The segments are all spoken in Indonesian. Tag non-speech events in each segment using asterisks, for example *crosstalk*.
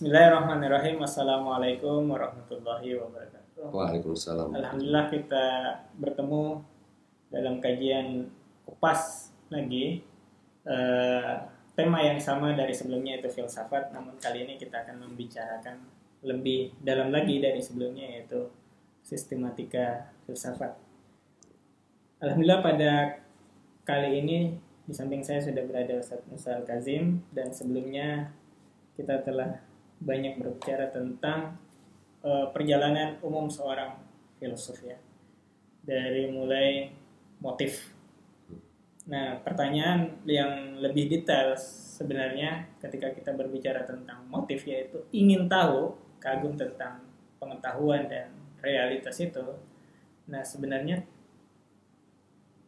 Bismillahirrahmanirrahim. Assalamualaikum warahmatullahi wabarakatuh. Waalaikumsalam. Alhamdulillah kita bertemu dalam kajian kupas lagi Eh, tema yang sama dari sebelumnya itu filsafat, namun kali ini kita akan membicarakan lebih dalam lagi dari sebelumnya yaitu sistematika filsafat. Alhamdulillah pada kali ini di samping saya sudah berada Ustadz Musa Al-Kazim dan sebelumnya kita telah banyak berbicara tentang eh, perjalanan umum seorang filsuf ya. Dari mulai motif. Nah, pertanyaan yang lebih detail sebenarnya ketika kita berbicara tentang motif yaitu ingin tahu, kagum tentang pengetahuan dan realitas itu. Nah, sebenarnya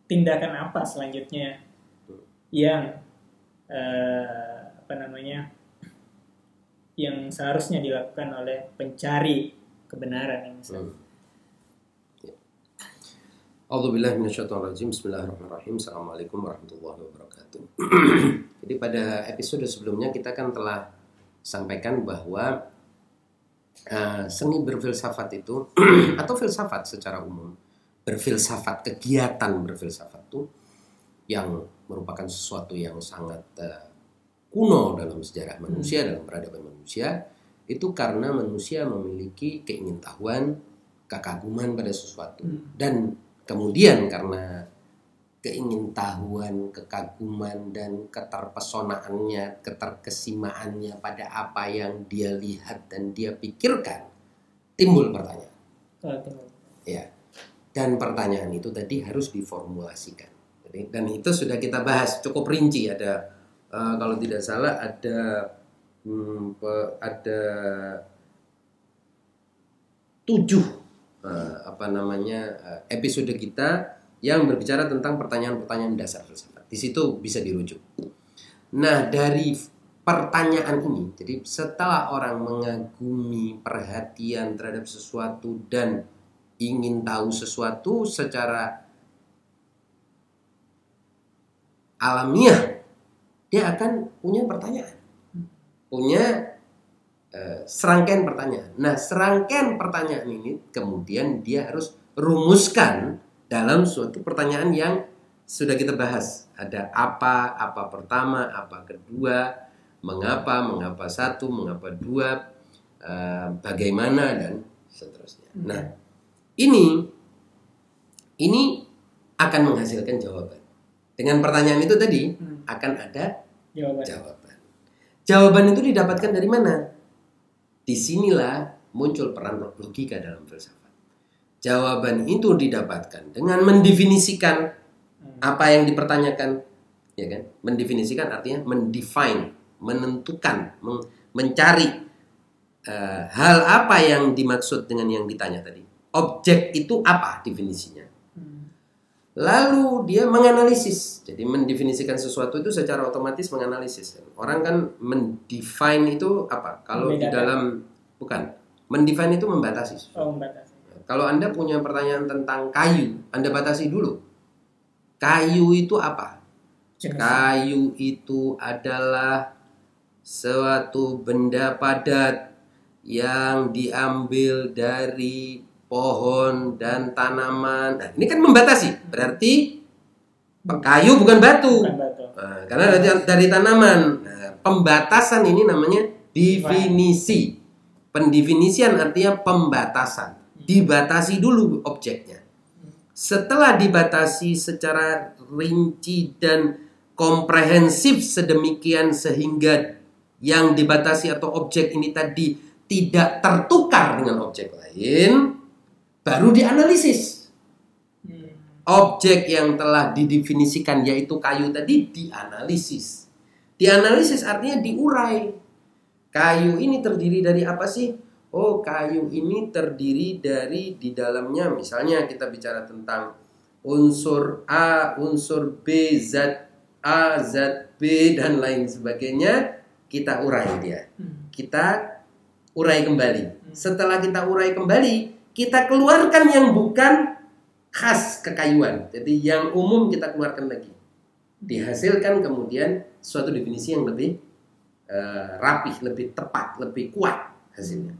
tindakan apa selanjutnya yang eh, apa namanya yang seharusnya dilakukan oleh pencari kebenaran misalnya. Hmm. A'udzubillahi minasyaitonirrajim. Bismillahirrahmanirrahim. Assalamualaikum warahmatullahi wabarakatuh. *clears throat* Jadi pada episode sebelumnya kita kan telah sampaikan bahwa uh, seni berfilsafat itu *clears throat* atau filsafat secara umum, berfilsafat, kegiatan berfilsafat itu yang merupakan sesuatu yang sangat uh, kuno dalam sejarah manusia, dalam peradaban manusia, itu karena manusia memiliki keingintahuan, kekaguman pada sesuatu Hmm. dan kemudian karena keingintahuan, kekaguman dan keterpesonaannya, keterkesimaannya pada apa yang dia lihat dan dia pikirkan, timbul pertanyaan. Tunggu. Ya. Dan pertanyaan itu tadi harus diformulasikan. Jadi, dan itu sudah kita bahas cukup rinci ada eh, kalau tidak salah ada hmm, ada tujuh eh, apa namanya eh, episode kita yang berbicara tentang pertanyaan-pertanyaan dasar filsafat. Di situ bisa dirujuk. Nah, dari pertanyaan ini, jadi setelah orang mengagumi perhatian terhadap sesuatu dan ingin tahu sesuatu secara alamiah, dia akan punya pertanyaan, punya eh, serangkaian pertanyaan. Nah, serangkaian pertanyaan ini kemudian dia harus rumuskan dalam suatu pertanyaan yang sudah kita bahas. Ada apa, apa pertama, apa kedua, mengapa, mengapa satu, mengapa dua, eh, bagaimana dan seterusnya. Nah, ini ini akan menghasilkan jawaban. Dengan pertanyaan itu tadi Hmm, akan ada jawaban. jawaban. Jawaban itu didapatkan dari mana? Di sinilah muncul peran logika dalam filsafat. Jawaban itu didapatkan dengan mendefinisikan Hmm. apa yang dipertanyakan, ya kan? Mendefinisikan artinya mendefine, menentukan, men- mencari eh, hal apa yang dimaksud dengan yang ditanya tadi. Objek itu apa definisinya? Lalu dia menganalisis. Jadi mendefinisikan sesuatu itu secara otomatis menganalisis. Orang kan mendefine itu apa? Kalau di dalam bukan. Mendefine itu membatasi. Oh, membatasi. Kalau Anda punya pertanyaan tentang kayu, Anda batasi dulu. Kayu itu apa? Jenis. Kayu itu adalah suatu benda padat yang diambil dari pohon dan tanaman. Nah, ini kan membatasi. Berarti kayu bukan batu. Bukan batu. Nah, karena dari, dari tanaman. Nah, pembatasan ini namanya definisi. Pendefinisian artinya pembatasan. Dibatasi dulu objeknya. Setelah dibatasi secara rinci dan komprehensif sedemikian sehingga yang dibatasi atau objek ini tadi tidak tertukar dengan objek lain, baru dianalisis Hmm. objek yang telah didefinisikan yaitu kayu tadi dianalisis. Dianalisis artinya diurai. Kayu ini terdiri dari apa sih? Oh, kayu ini terdiri dari di dalamnya misalnya kita bicara tentang unsur A, unsur B, zat A, zat B dan lain sebagainya, kita urai dia. Hmm. Kita urai kembali. Setelah kita urai kembali, kita keluarkan yang bukan khas kekayuan. Jadi yang umum kita keluarkan lagi. Dihasilkan kemudian suatu definisi yang lebih eh, rapih, lebih tepat, lebih kuat hasilnya.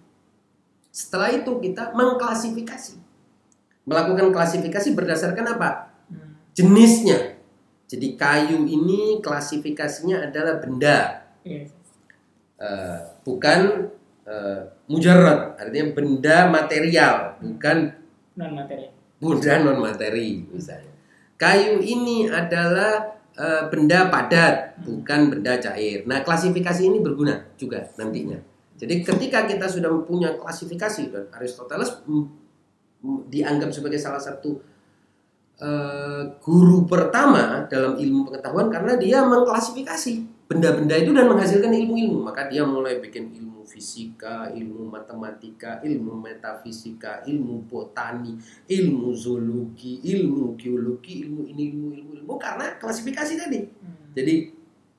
Setelah itu kita mengklasifikasi. Melakukan klasifikasi berdasarkan apa? Hmm. Jenisnya. Jadi kayu ini klasifikasinya adalah benda. Eh, bukan eh, mujarrad, artinya benda material, bukan Non materi. benda non materi misalnya. Kayu ini adalah eh, benda padat, bukan benda cair. Nah, klasifikasi ini berguna juga nantinya. Jadi ketika kita sudah punya klasifikasi dan Aristoteles dianggap sebagai salah satu eh, guru pertama dalam ilmu pengetahuan karena dia mengklasifikasi benda-benda itu dan menghasilkan ilmu-ilmu. Maka dia mulai bikin ilmu fisika, ilmu matematika, ilmu metafisika, ilmu botani, ilmu zoologi, ilmu geologi, ilmu ini, ilmu ilmu ilmu karena klasifikasi tadi. Hmm. Jadi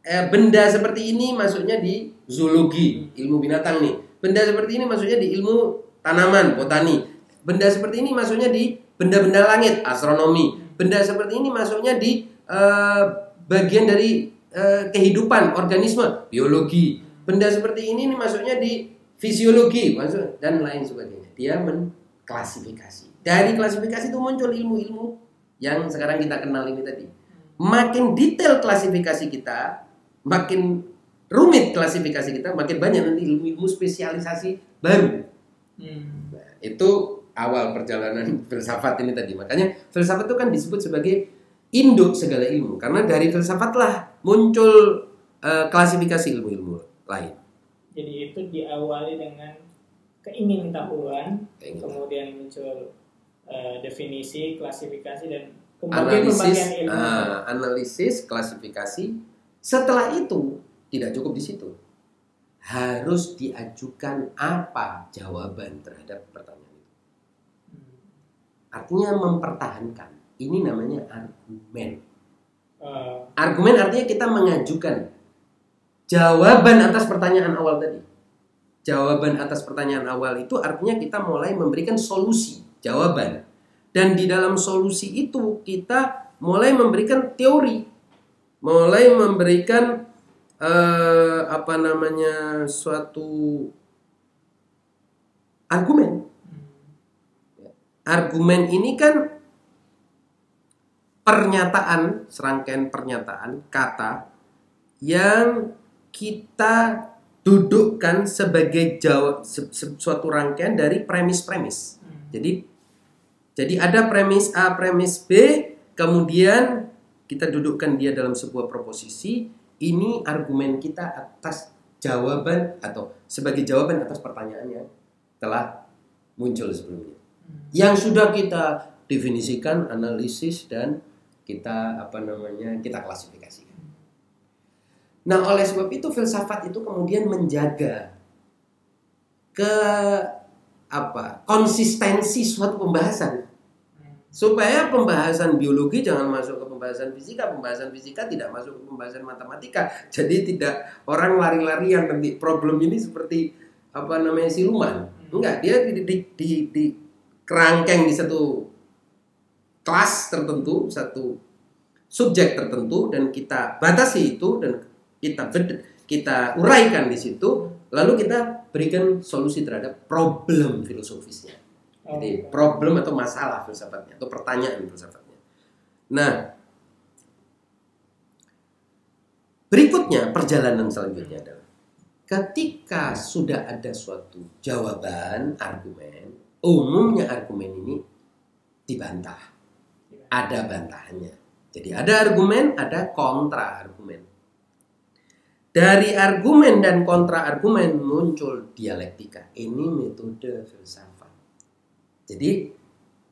eh, benda seperti ini masuknya di zoologi, ilmu binatang nih. Benda seperti ini masuknya di ilmu tanaman, botani. Benda seperti ini masuknya di benda-benda langit, astronomi. Benda seperti ini masuknya di eh, bagian dari eh, kehidupan organisme, biologi. Benda seperti ini nih masuknya di fisiologi, masuk dan lain sebagainya. Dia mengklasifikasi. Dari klasifikasi itu muncul ilmu-ilmu yang sekarang kita kenal ini tadi makin detail klasifikasi kita, makin rumit klasifikasi kita, makin banyak nanti ilmu-ilmu spesialisasi baru. Hmm. Nah, itu awal perjalanan *laughs* filsafat ini tadi. Makanya filsafat itu kan disebut sebagai induk segala ilmu karena dari filsafatlah muncul eh, klasifikasi ilmu-ilmu lain. Jadi itu diawali dengan keingintahuan, Kayak gitu. kemudian muncul eh, definisi, klasifikasi dan pembagian Analisis, pembagian ilmu. ah, analisis, klasifikasi. Setelah itu tidak cukup di situ. Harus diajukan apa jawaban terhadap pertanyaan itu. Hmm. Artinya mempertahankan. Ini namanya argumen. Eh, Argumen artinya kita mengajukan jawaban atas pertanyaan awal tadi. Jawaban atas pertanyaan awal itu artinya kita mulai memberikan solusi, jawaban. Dan di dalam solusi itu kita mulai memberikan teori, mulai memberikan eh, apa namanya suatu argumen. Argumen ini kan pernyataan, serangkaian pernyataan, kata yang kita dudukkan sebagai jawab se- se- suatu rangkaian dari premis-premis. Hmm. Jadi jadi ada premis A, premis B, kemudian kita dudukkan dia dalam sebuah proposisi. Ini argumen kita atas jawaban atau sebagai jawaban atas pertanyaan yang telah muncul sebelumnya. Hmm. Yang sudah kita definisikan, analisis dan kita apa namanya kita klasifikasikan. Nah, oleh sebab itu filsafat itu kemudian menjaga ke apa konsistensi suatu pembahasan supaya pembahasan biologi jangan masuk ke pembahasan fisika, pembahasan fisika tidak masuk ke pembahasan matematika. Jadi tidak orang lari-lari yang nanti problem ini seperti apa namanya siluman. Enggak, dia di, di, di, di kerangkeng di satu kelas tertentu, satu subjek tertentu dan kita batasi itu dan kita bed- kita uraikan di situ, lalu kita berikan solusi terhadap problem filosofisnya. Oh, Jadi problem atau masalah filsafatnya atau pertanyaan filsafatnya. Nah, berikutnya perjalanan selanjutnya adalah ketika sudah ada suatu jawaban argumen, umumnya argumen ini dibantah. Ada bantahannya. Jadi ada argumen, ada kontra argumen. Dari argumen dan kontra argumen muncul dialektika. Ini metode filsafat. Jadi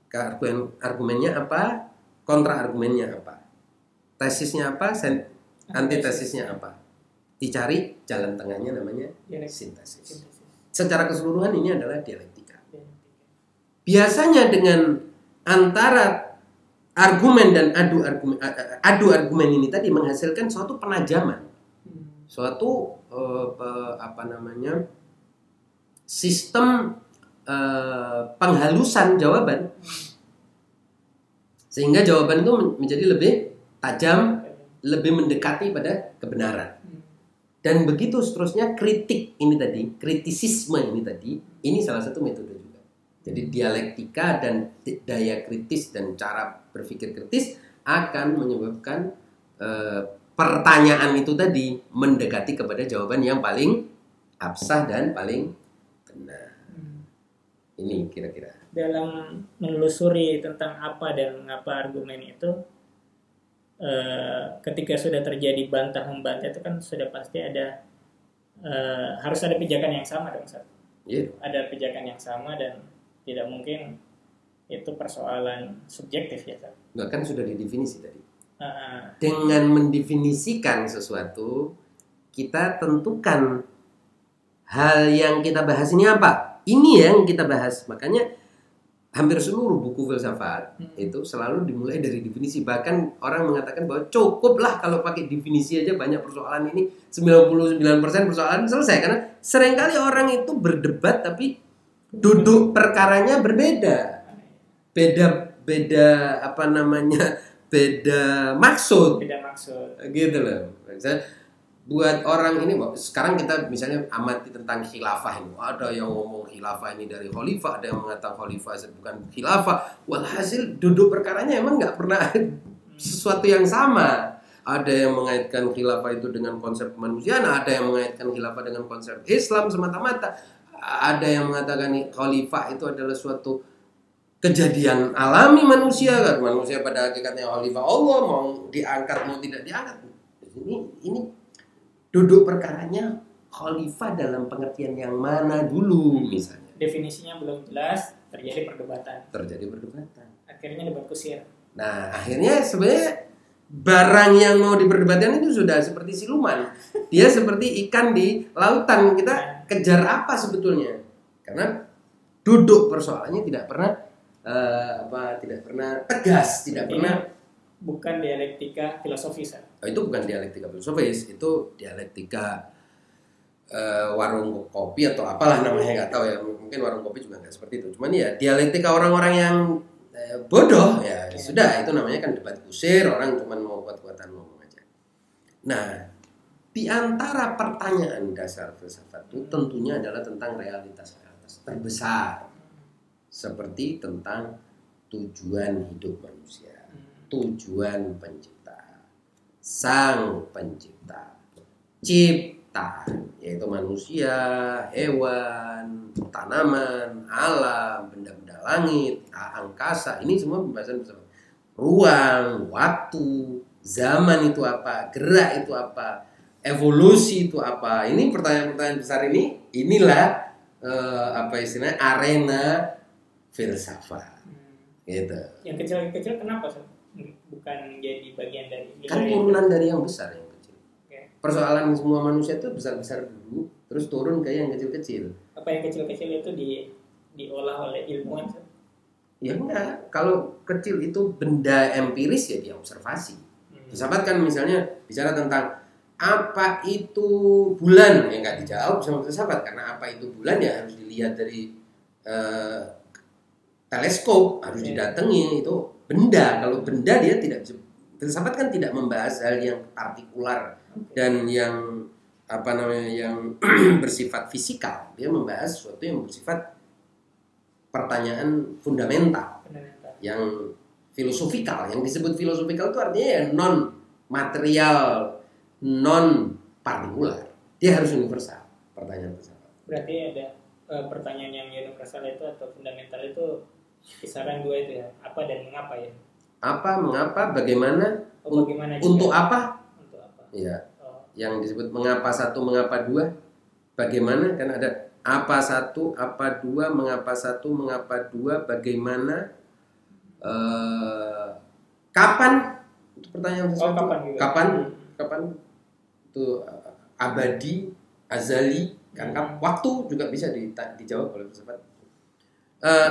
argumen argumennya apa, kontra argumennya apa, tesisnya apa, sen- antitesisnya apa. Dicari jalan tengahnya namanya sintesis. Secara keseluruhan ini adalah dialektika. Biasanya dengan antara argumen dan adu argumen adu argumen ini tadi menghasilkan suatu penajaman. Suatu eh, apa namanya sistem eh, penghalusan jawaban sehingga jawaban itu men- menjadi lebih tajam, lebih mendekati pada kebenaran. Dan begitu seterusnya kritik ini tadi, kritisisme ini tadi, ini salah satu metode juga. Jadi dialektika dan daya kritis dan cara berpikir kritis akan menyebabkan eh, pertanyaan itu tadi mendekati kepada jawaban yang paling absah dan paling benar. Hmm. Ini kira-kira. dalam menelusuri tentang apa dan mengapa argumen itu eh, ketika sudah terjadi bantah membantah itu kan sudah pasti ada eh, harus ada pijakan yang sama dong Sat. Iya. ada pijakan yang sama dan tidak mungkin itu persoalan subjektif ya Sat. Nggak, kan sudah didefinisi tadi. Dengan mendefinisikan sesuatu, kita tentukan hal yang kita bahas ini apa. Ini yang kita bahas. Makanya hampir seluruh buku filsafat Hmm. itu selalu dimulai dari definisi. Bahkan orang mengatakan bahwa cukuplah kalau pakai definisi aja banyak persoalan ini 99% persoalan selesai karena sering kali orang itu berdebat tapi duduk perkaranya berbeda. Beda beda apa namanya? Beda maksud. Tidak maksud. Gitu loh. Misalnya, buat orang ini sekarang kita misalnya amati tentang khilafah ini. Ada yang ngomong khilafah ini dari khalifah ada yang mengatakan khalifah bukan khilafah. Walhasil duduk perkaranya emang nggak pernah *laughs* sesuatu yang sama. Ada yang mengaitkan khilafah itu dengan konsep kemanusiaan ada yang mengaitkan khilafah dengan konsep Islam semata-mata. Ada yang mengatakan khalifah itu adalah suatu kejadian alami manusia kan? Manusia pada hakikatnya khalifah Allah mau diangkat mau tidak diangkat. Ini ini duduk perkaranya khalifah dalam pengertian yang mana dulu misalnya. Definisinya belum jelas terjadi perdebatan. Terjadi perdebatan. Akhirnya debat kusir. Nah akhirnya sebenarnya barang yang mau diperdebatkan itu sudah seperti siluman. Dia seperti ikan di lautan. Kita kejar apa sebetulnya? Karena duduk persoalannya tidak pernah eh, apa tidak pernah tegas tidak Ini pernah bukan dialektika filosofis Sat. Oh, itu bukan dialektika filosofis, itu dialektika eh, warung kopi atau apalah namanya nggak tahu ya. Mungkin warung kopi juga nggak seperti itu. Cuman ya dialektika orang-orang yang eh, bodoh ya sudah itu namanya kan debat kusir orang cuma mau buat-buatan ngomong aja. Nah, di antara pertanyaan dasar filsafat itu tentunya adalah tentang realitas-realitas terbesar seperti tentang tujuan hidup manusia. Tujuan pencipta. Sang pencipta. Ciptaan yaitu manusia hewan tanaman alam benda-benda langit angkasa. Ini semua pembahasan bersama. Ruang waktu zaman itu apa gerak itu apa evolusi itu apa. Ini pertanyaan-pertanyaan besar ini inilah eh, apa istilahnya arena filsafat. Gitu. Yang kecil-kecil kenapa Sat? bukan jadi bagian dari kan turunan dari yang besar yang kecil. Oke. persoalan semua manusia itu besar-besar dulu terus turun ke yang kecil-kecil. Apa yang kecil-kecil itu di diolah oleh ilmuwan Sat? ya enggak. Kalau kecil itu benda empiris ya dia observasi. Hmm. filsafat kan misalnya bicara tentang apa itu bulan. Ya nggak dijawab sama filsafat karena apa itu bulan ya harus dilihat dari eh, teleskop harus didatangi itu benda. Kalau benda dia tidak bisa filsafat kan tidak membahas hal yang partikular dan yang apa namanya yang *clears throat* bersifat fisikal. Dia membahas sesuatu yang bersifat pertanyaan fundamental Fundamental. yang filosofikal. Yang disebut filosofikal itu artinya ya non material non partikular dia harus universal pertanyaan filsafat berarti ada eh, pertanyaan yang universal itu atau fundamental itu kisaran dua itu ya. Apa dan mengapa ya? Apa mengapa bagaimana oh, bagaimana juga? untuk apa? Untuk apa? Ya oh, yang disebut mengapa satu mengapa dua bagaimana? Kan ada apa satu apa dua mengapa satu mengapa dua bagaimana? Eh, kapan? Itu pertanyaan oh kapan juga. Kapan? Hmm. kapan? Itu uh, abadi azali kan kap- waktu juga bisa dita- dijawab oleh filsafat Eh,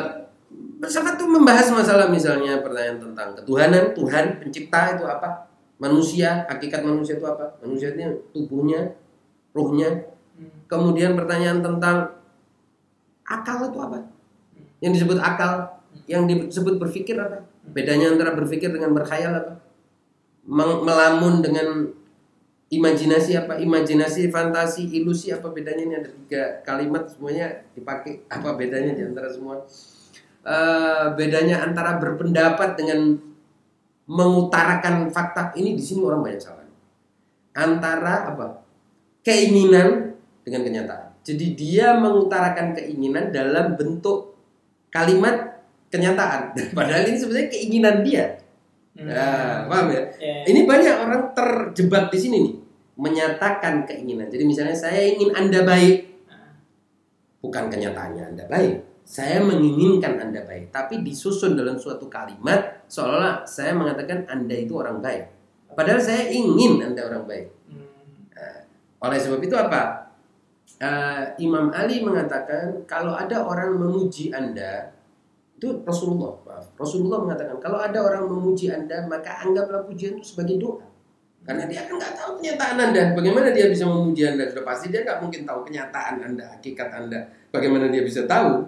filsafat itu membahas masalah misalnya pertanyaan tentang ketuhanan Tuhan pencipta itu apa? Manusia hakikat manusia itu apa? Manusia itu tubuhnya ruhnya. Hmm. kemudian pertanyaan tentang akal itu apa? Yang disebut akal yang disebut berpikir apa? Bedanya antara berpikir dengan berkhayal apa? Melamun dengan imajinasi apa? Imajinasi fantasi ilusi apa bedanya? Ini ada tiga kalimat semuanya dipakai. Apa bedanya di antara semua Eh, bedanya antara berpendapat dengan mengutarakan fakta. Ini di sini orang banyak salah. Antara apa? Keinginan dengan kenyataan. Jadi dia mengutarakan keinginan dalam bentuk kalimat kenyataan. *laughs* Padahal ini sebenarnya keinginan dia. Hmm. Nah, paham ya? Ya. ini banyak orang terjebak di sini nih, menyatakan keinginan. Jadi misalnya saya ingin Anda baik, bukan kenyataannya Anda baik. Saya menginginkan Anda baik, tapi disusun dalam suatu kalimat seolah-olah saya mengatakan Anda itu orang baik. Padahal saya ingin Anda orang baik. Hmm. Oleh sebab itu apa? Eh, Imam Ali mengatakan kalau ada orang memuji Anda itu Rasulullah, maaf. Rasulullah mengatakan kalau ada orang memuji Anda maka anggaplah pujian itu sebagai doa. Karena dia kan nggak tahu kenyataan Anda. Bagaimana dia bisa memuji Anda? Sudah pasti dia nggak mungkin tahu kenyataan Anda, hakikat Anda. Bagaimana dia bisa tahu?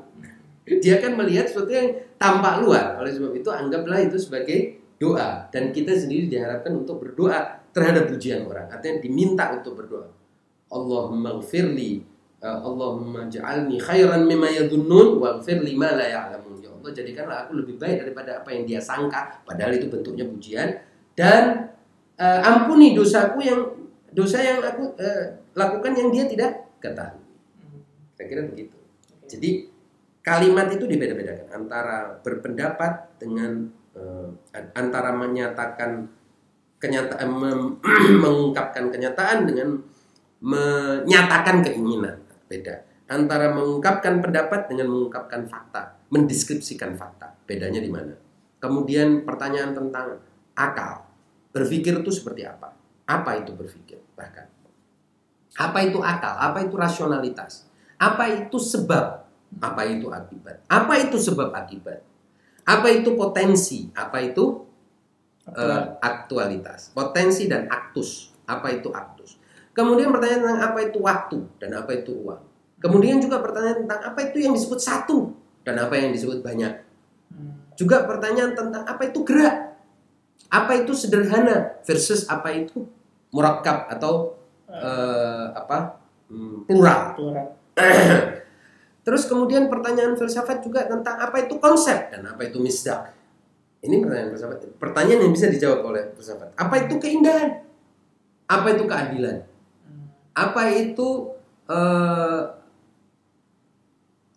Dia kan melihat sesuatu yang tampak luar. Oleh sebab itu anggaplah itu sebagai doa. Dan kita sendiri diharapkan untuk berdoa terhadap pujian orang. Artinya diminta untuk berdoa. Allahumma gfirli uh, Allahumma ja'alni khairan mimma yadunnun waghfirli ma la ya'lamun. Ya Allah jadikanlah aku lebih baik daripada apa yang dia sangka padahal itu bentuknya pujian dan uh, ampuni dosaku yang dosa yang aku uh, lakukan yang dia tidak ketahui. Saya kira begitu. Jadi kalimat itu dibeda-bedakan antara berpendapat dengan uh, antara menyatakan kenyataan mem- *clears throat* mengungkapkan kenyataan dengan menyatakan keinginan. Beda. Antara mengungkapkan pendapat dengan mengungkapkan fakta mendeskripsikan fakta. Bedanya di mana? Kemudian pertanyaan tentang akal. Berpikir itu seperti apa? Apa itu berpikir? Bahkan apa itu akal? Apa itu rasionalitas? Apa itu sebab apa itu akibat? Apa itu sebab akibat? Apa itu potensi? Apa itu eh, aktualitas? Potensi dan aktus. Apa itu aktus? Kemudian pertanyaan tentang apa itu waktu dan apa itu uang. Kemudian juga pertanyaan tentang apa itu yang disebut satu dan apa yang disebut banyak. Hmm. juga pertanyaan tentang apa itu gerak. Apa itu sederhana versus apa itu murakkab atau eh, apa? Hmm, plural Plural. *clears throat* Terus kemudian pertanyaan filsafat juga tentang apa itu konsep dan apa itu misdak. Ini pertanyaan filsafat. Pertanyaan yang bisa dijawab oleh filsafat. Apa itu keindahan? Apa itu keadilan? Apa itu eh,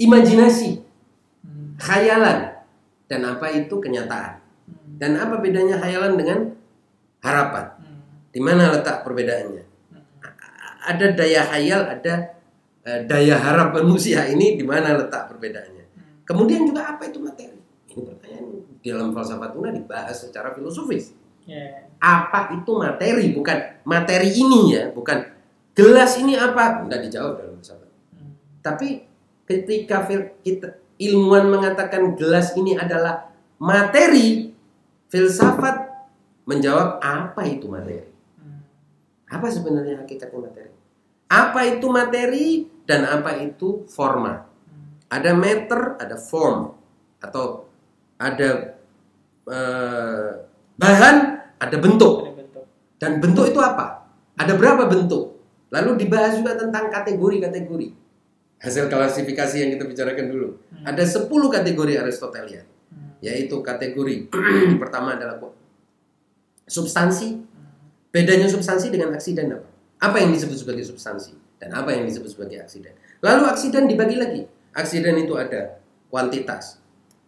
imajinasi, khayalan, dan apa itu kenyataan? Dan apa bedanya khayalan dengan harapan? Di mana letak perbedaannya? Hmm. Ada daya khayal, ada daya harap manusia ini di mana letak perbedaannya? Hmm. Kemudian juga apa itu materi? Ini pertanyaan di dalam falsafat tuna dibahas secara filosofis. Ya. Apa itu materi? Bukan materi ini ya, bukan gelas ini apa? Nggak dijawab dalam filsafat. Hmm. Tapi ketika kita ilmuwan mengatakan gelas ini adalah materi, filsafat menjawab apa itu materi? Hmm. Apa sebenarnya hakikatnya materi? Apa itu materi dan apa itu forma? Ada meter, ada form, atau ada eh, bahan, ada bentuk. Dan bentuk itu apa? Ada berapa bentuk? Lalu dibahas juga tentang kategori-kategori. Hasil klasifikasi yang kita bicarakan dulu. Hmm. Ada 10 kategori Aristotelian, Hmm. yaitu kategori *clears throat* pertama adalah substansi. Hmm. Bedanya substansi dengan aksiden apa? Apa yang disebut sebagai substansi dan apa yang disebut sebagai aksiden? Lalu aksiden dibagi lagi. Aksiden itu ada kuantitas,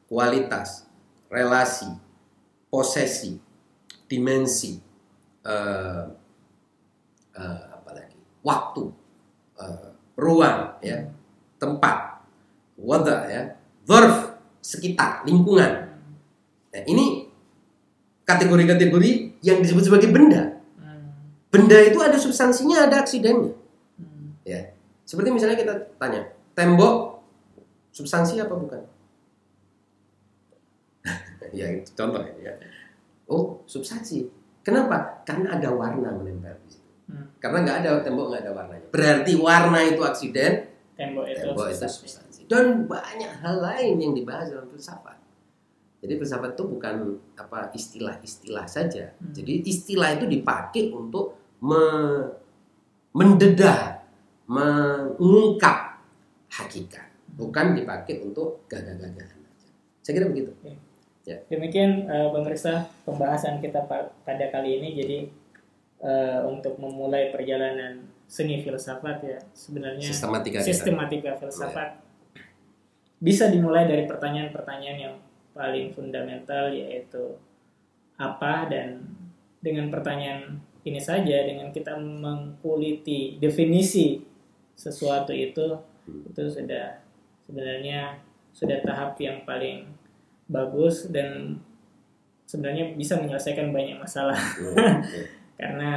kualitas, relasi, posesi, dimensi, eh, eh, apa lagi? Waktu, eh, ruang, ya, tempat, wada, ya, verf, sekitar, lingkungan. Nah, ini kategori-kategori yang disebut sebagai benda. Benda itu ada substansinya, ada aksidennya. Hmm. Ya. Seperti misalnya kita tanya, tembok substansi apa bukan? *laughs* ya itu contoh ya. Oh, substansi. Kenapa? Karena ada warna menempel di situ. Hmm. Karena nggak ada tembok nggak ada warnanya. Berarti warna itu aksiden, Tembok itu. tembok itu substansi. substansi. Dan banyak hal lain yang dibahas dalam filsafat. Jadi filsafat itu bukan apa istilah-istilah saja. Hmm. Jadi istilah itu dipakai untuk me- mendedah, mengungkap hakikat, bukan dipakai untuk gagah-gagahan. Saya kira begitu. Demikian eh, pemirsa pembahasan kita pa- pada kali ini. Jadi eh, untuk memulai perjalanan seni filsafat ya sebenarnya Sistematika sistematika filsafat bisa dimulai dari pertanyaan-pertanyaan yang paling fundamental yaitu apa dan dengan pertanyaan ini saja dengan kita mengkuliti definisi sesuatu itu itu sudah sebenarnya sudah tahap yang paling bagus dan sebenarnya bisa menyelesaikan banyak masalah Hmm, *laughs* hmm. karena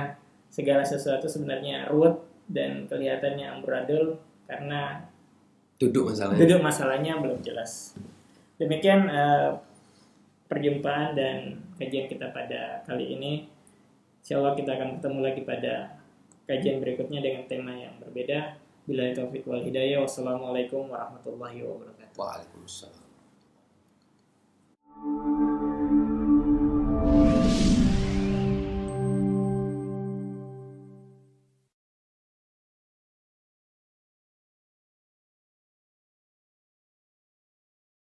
segala sesuatu sebenarnya ruwet dan kelihatannya amburadul karena Duduk masalahnya. duduk masalahnya belum jelas. Demikian eh, perjumpaan dan kajian kita pada kali ini. Insya Allah kita akan ketemu lagi pada kajian berikutnya dengan tema yang berbeda. Bila itu wal hidayah. Wassalamualaikum warahmatullahi wabarakatuh. Waalaikumsalam.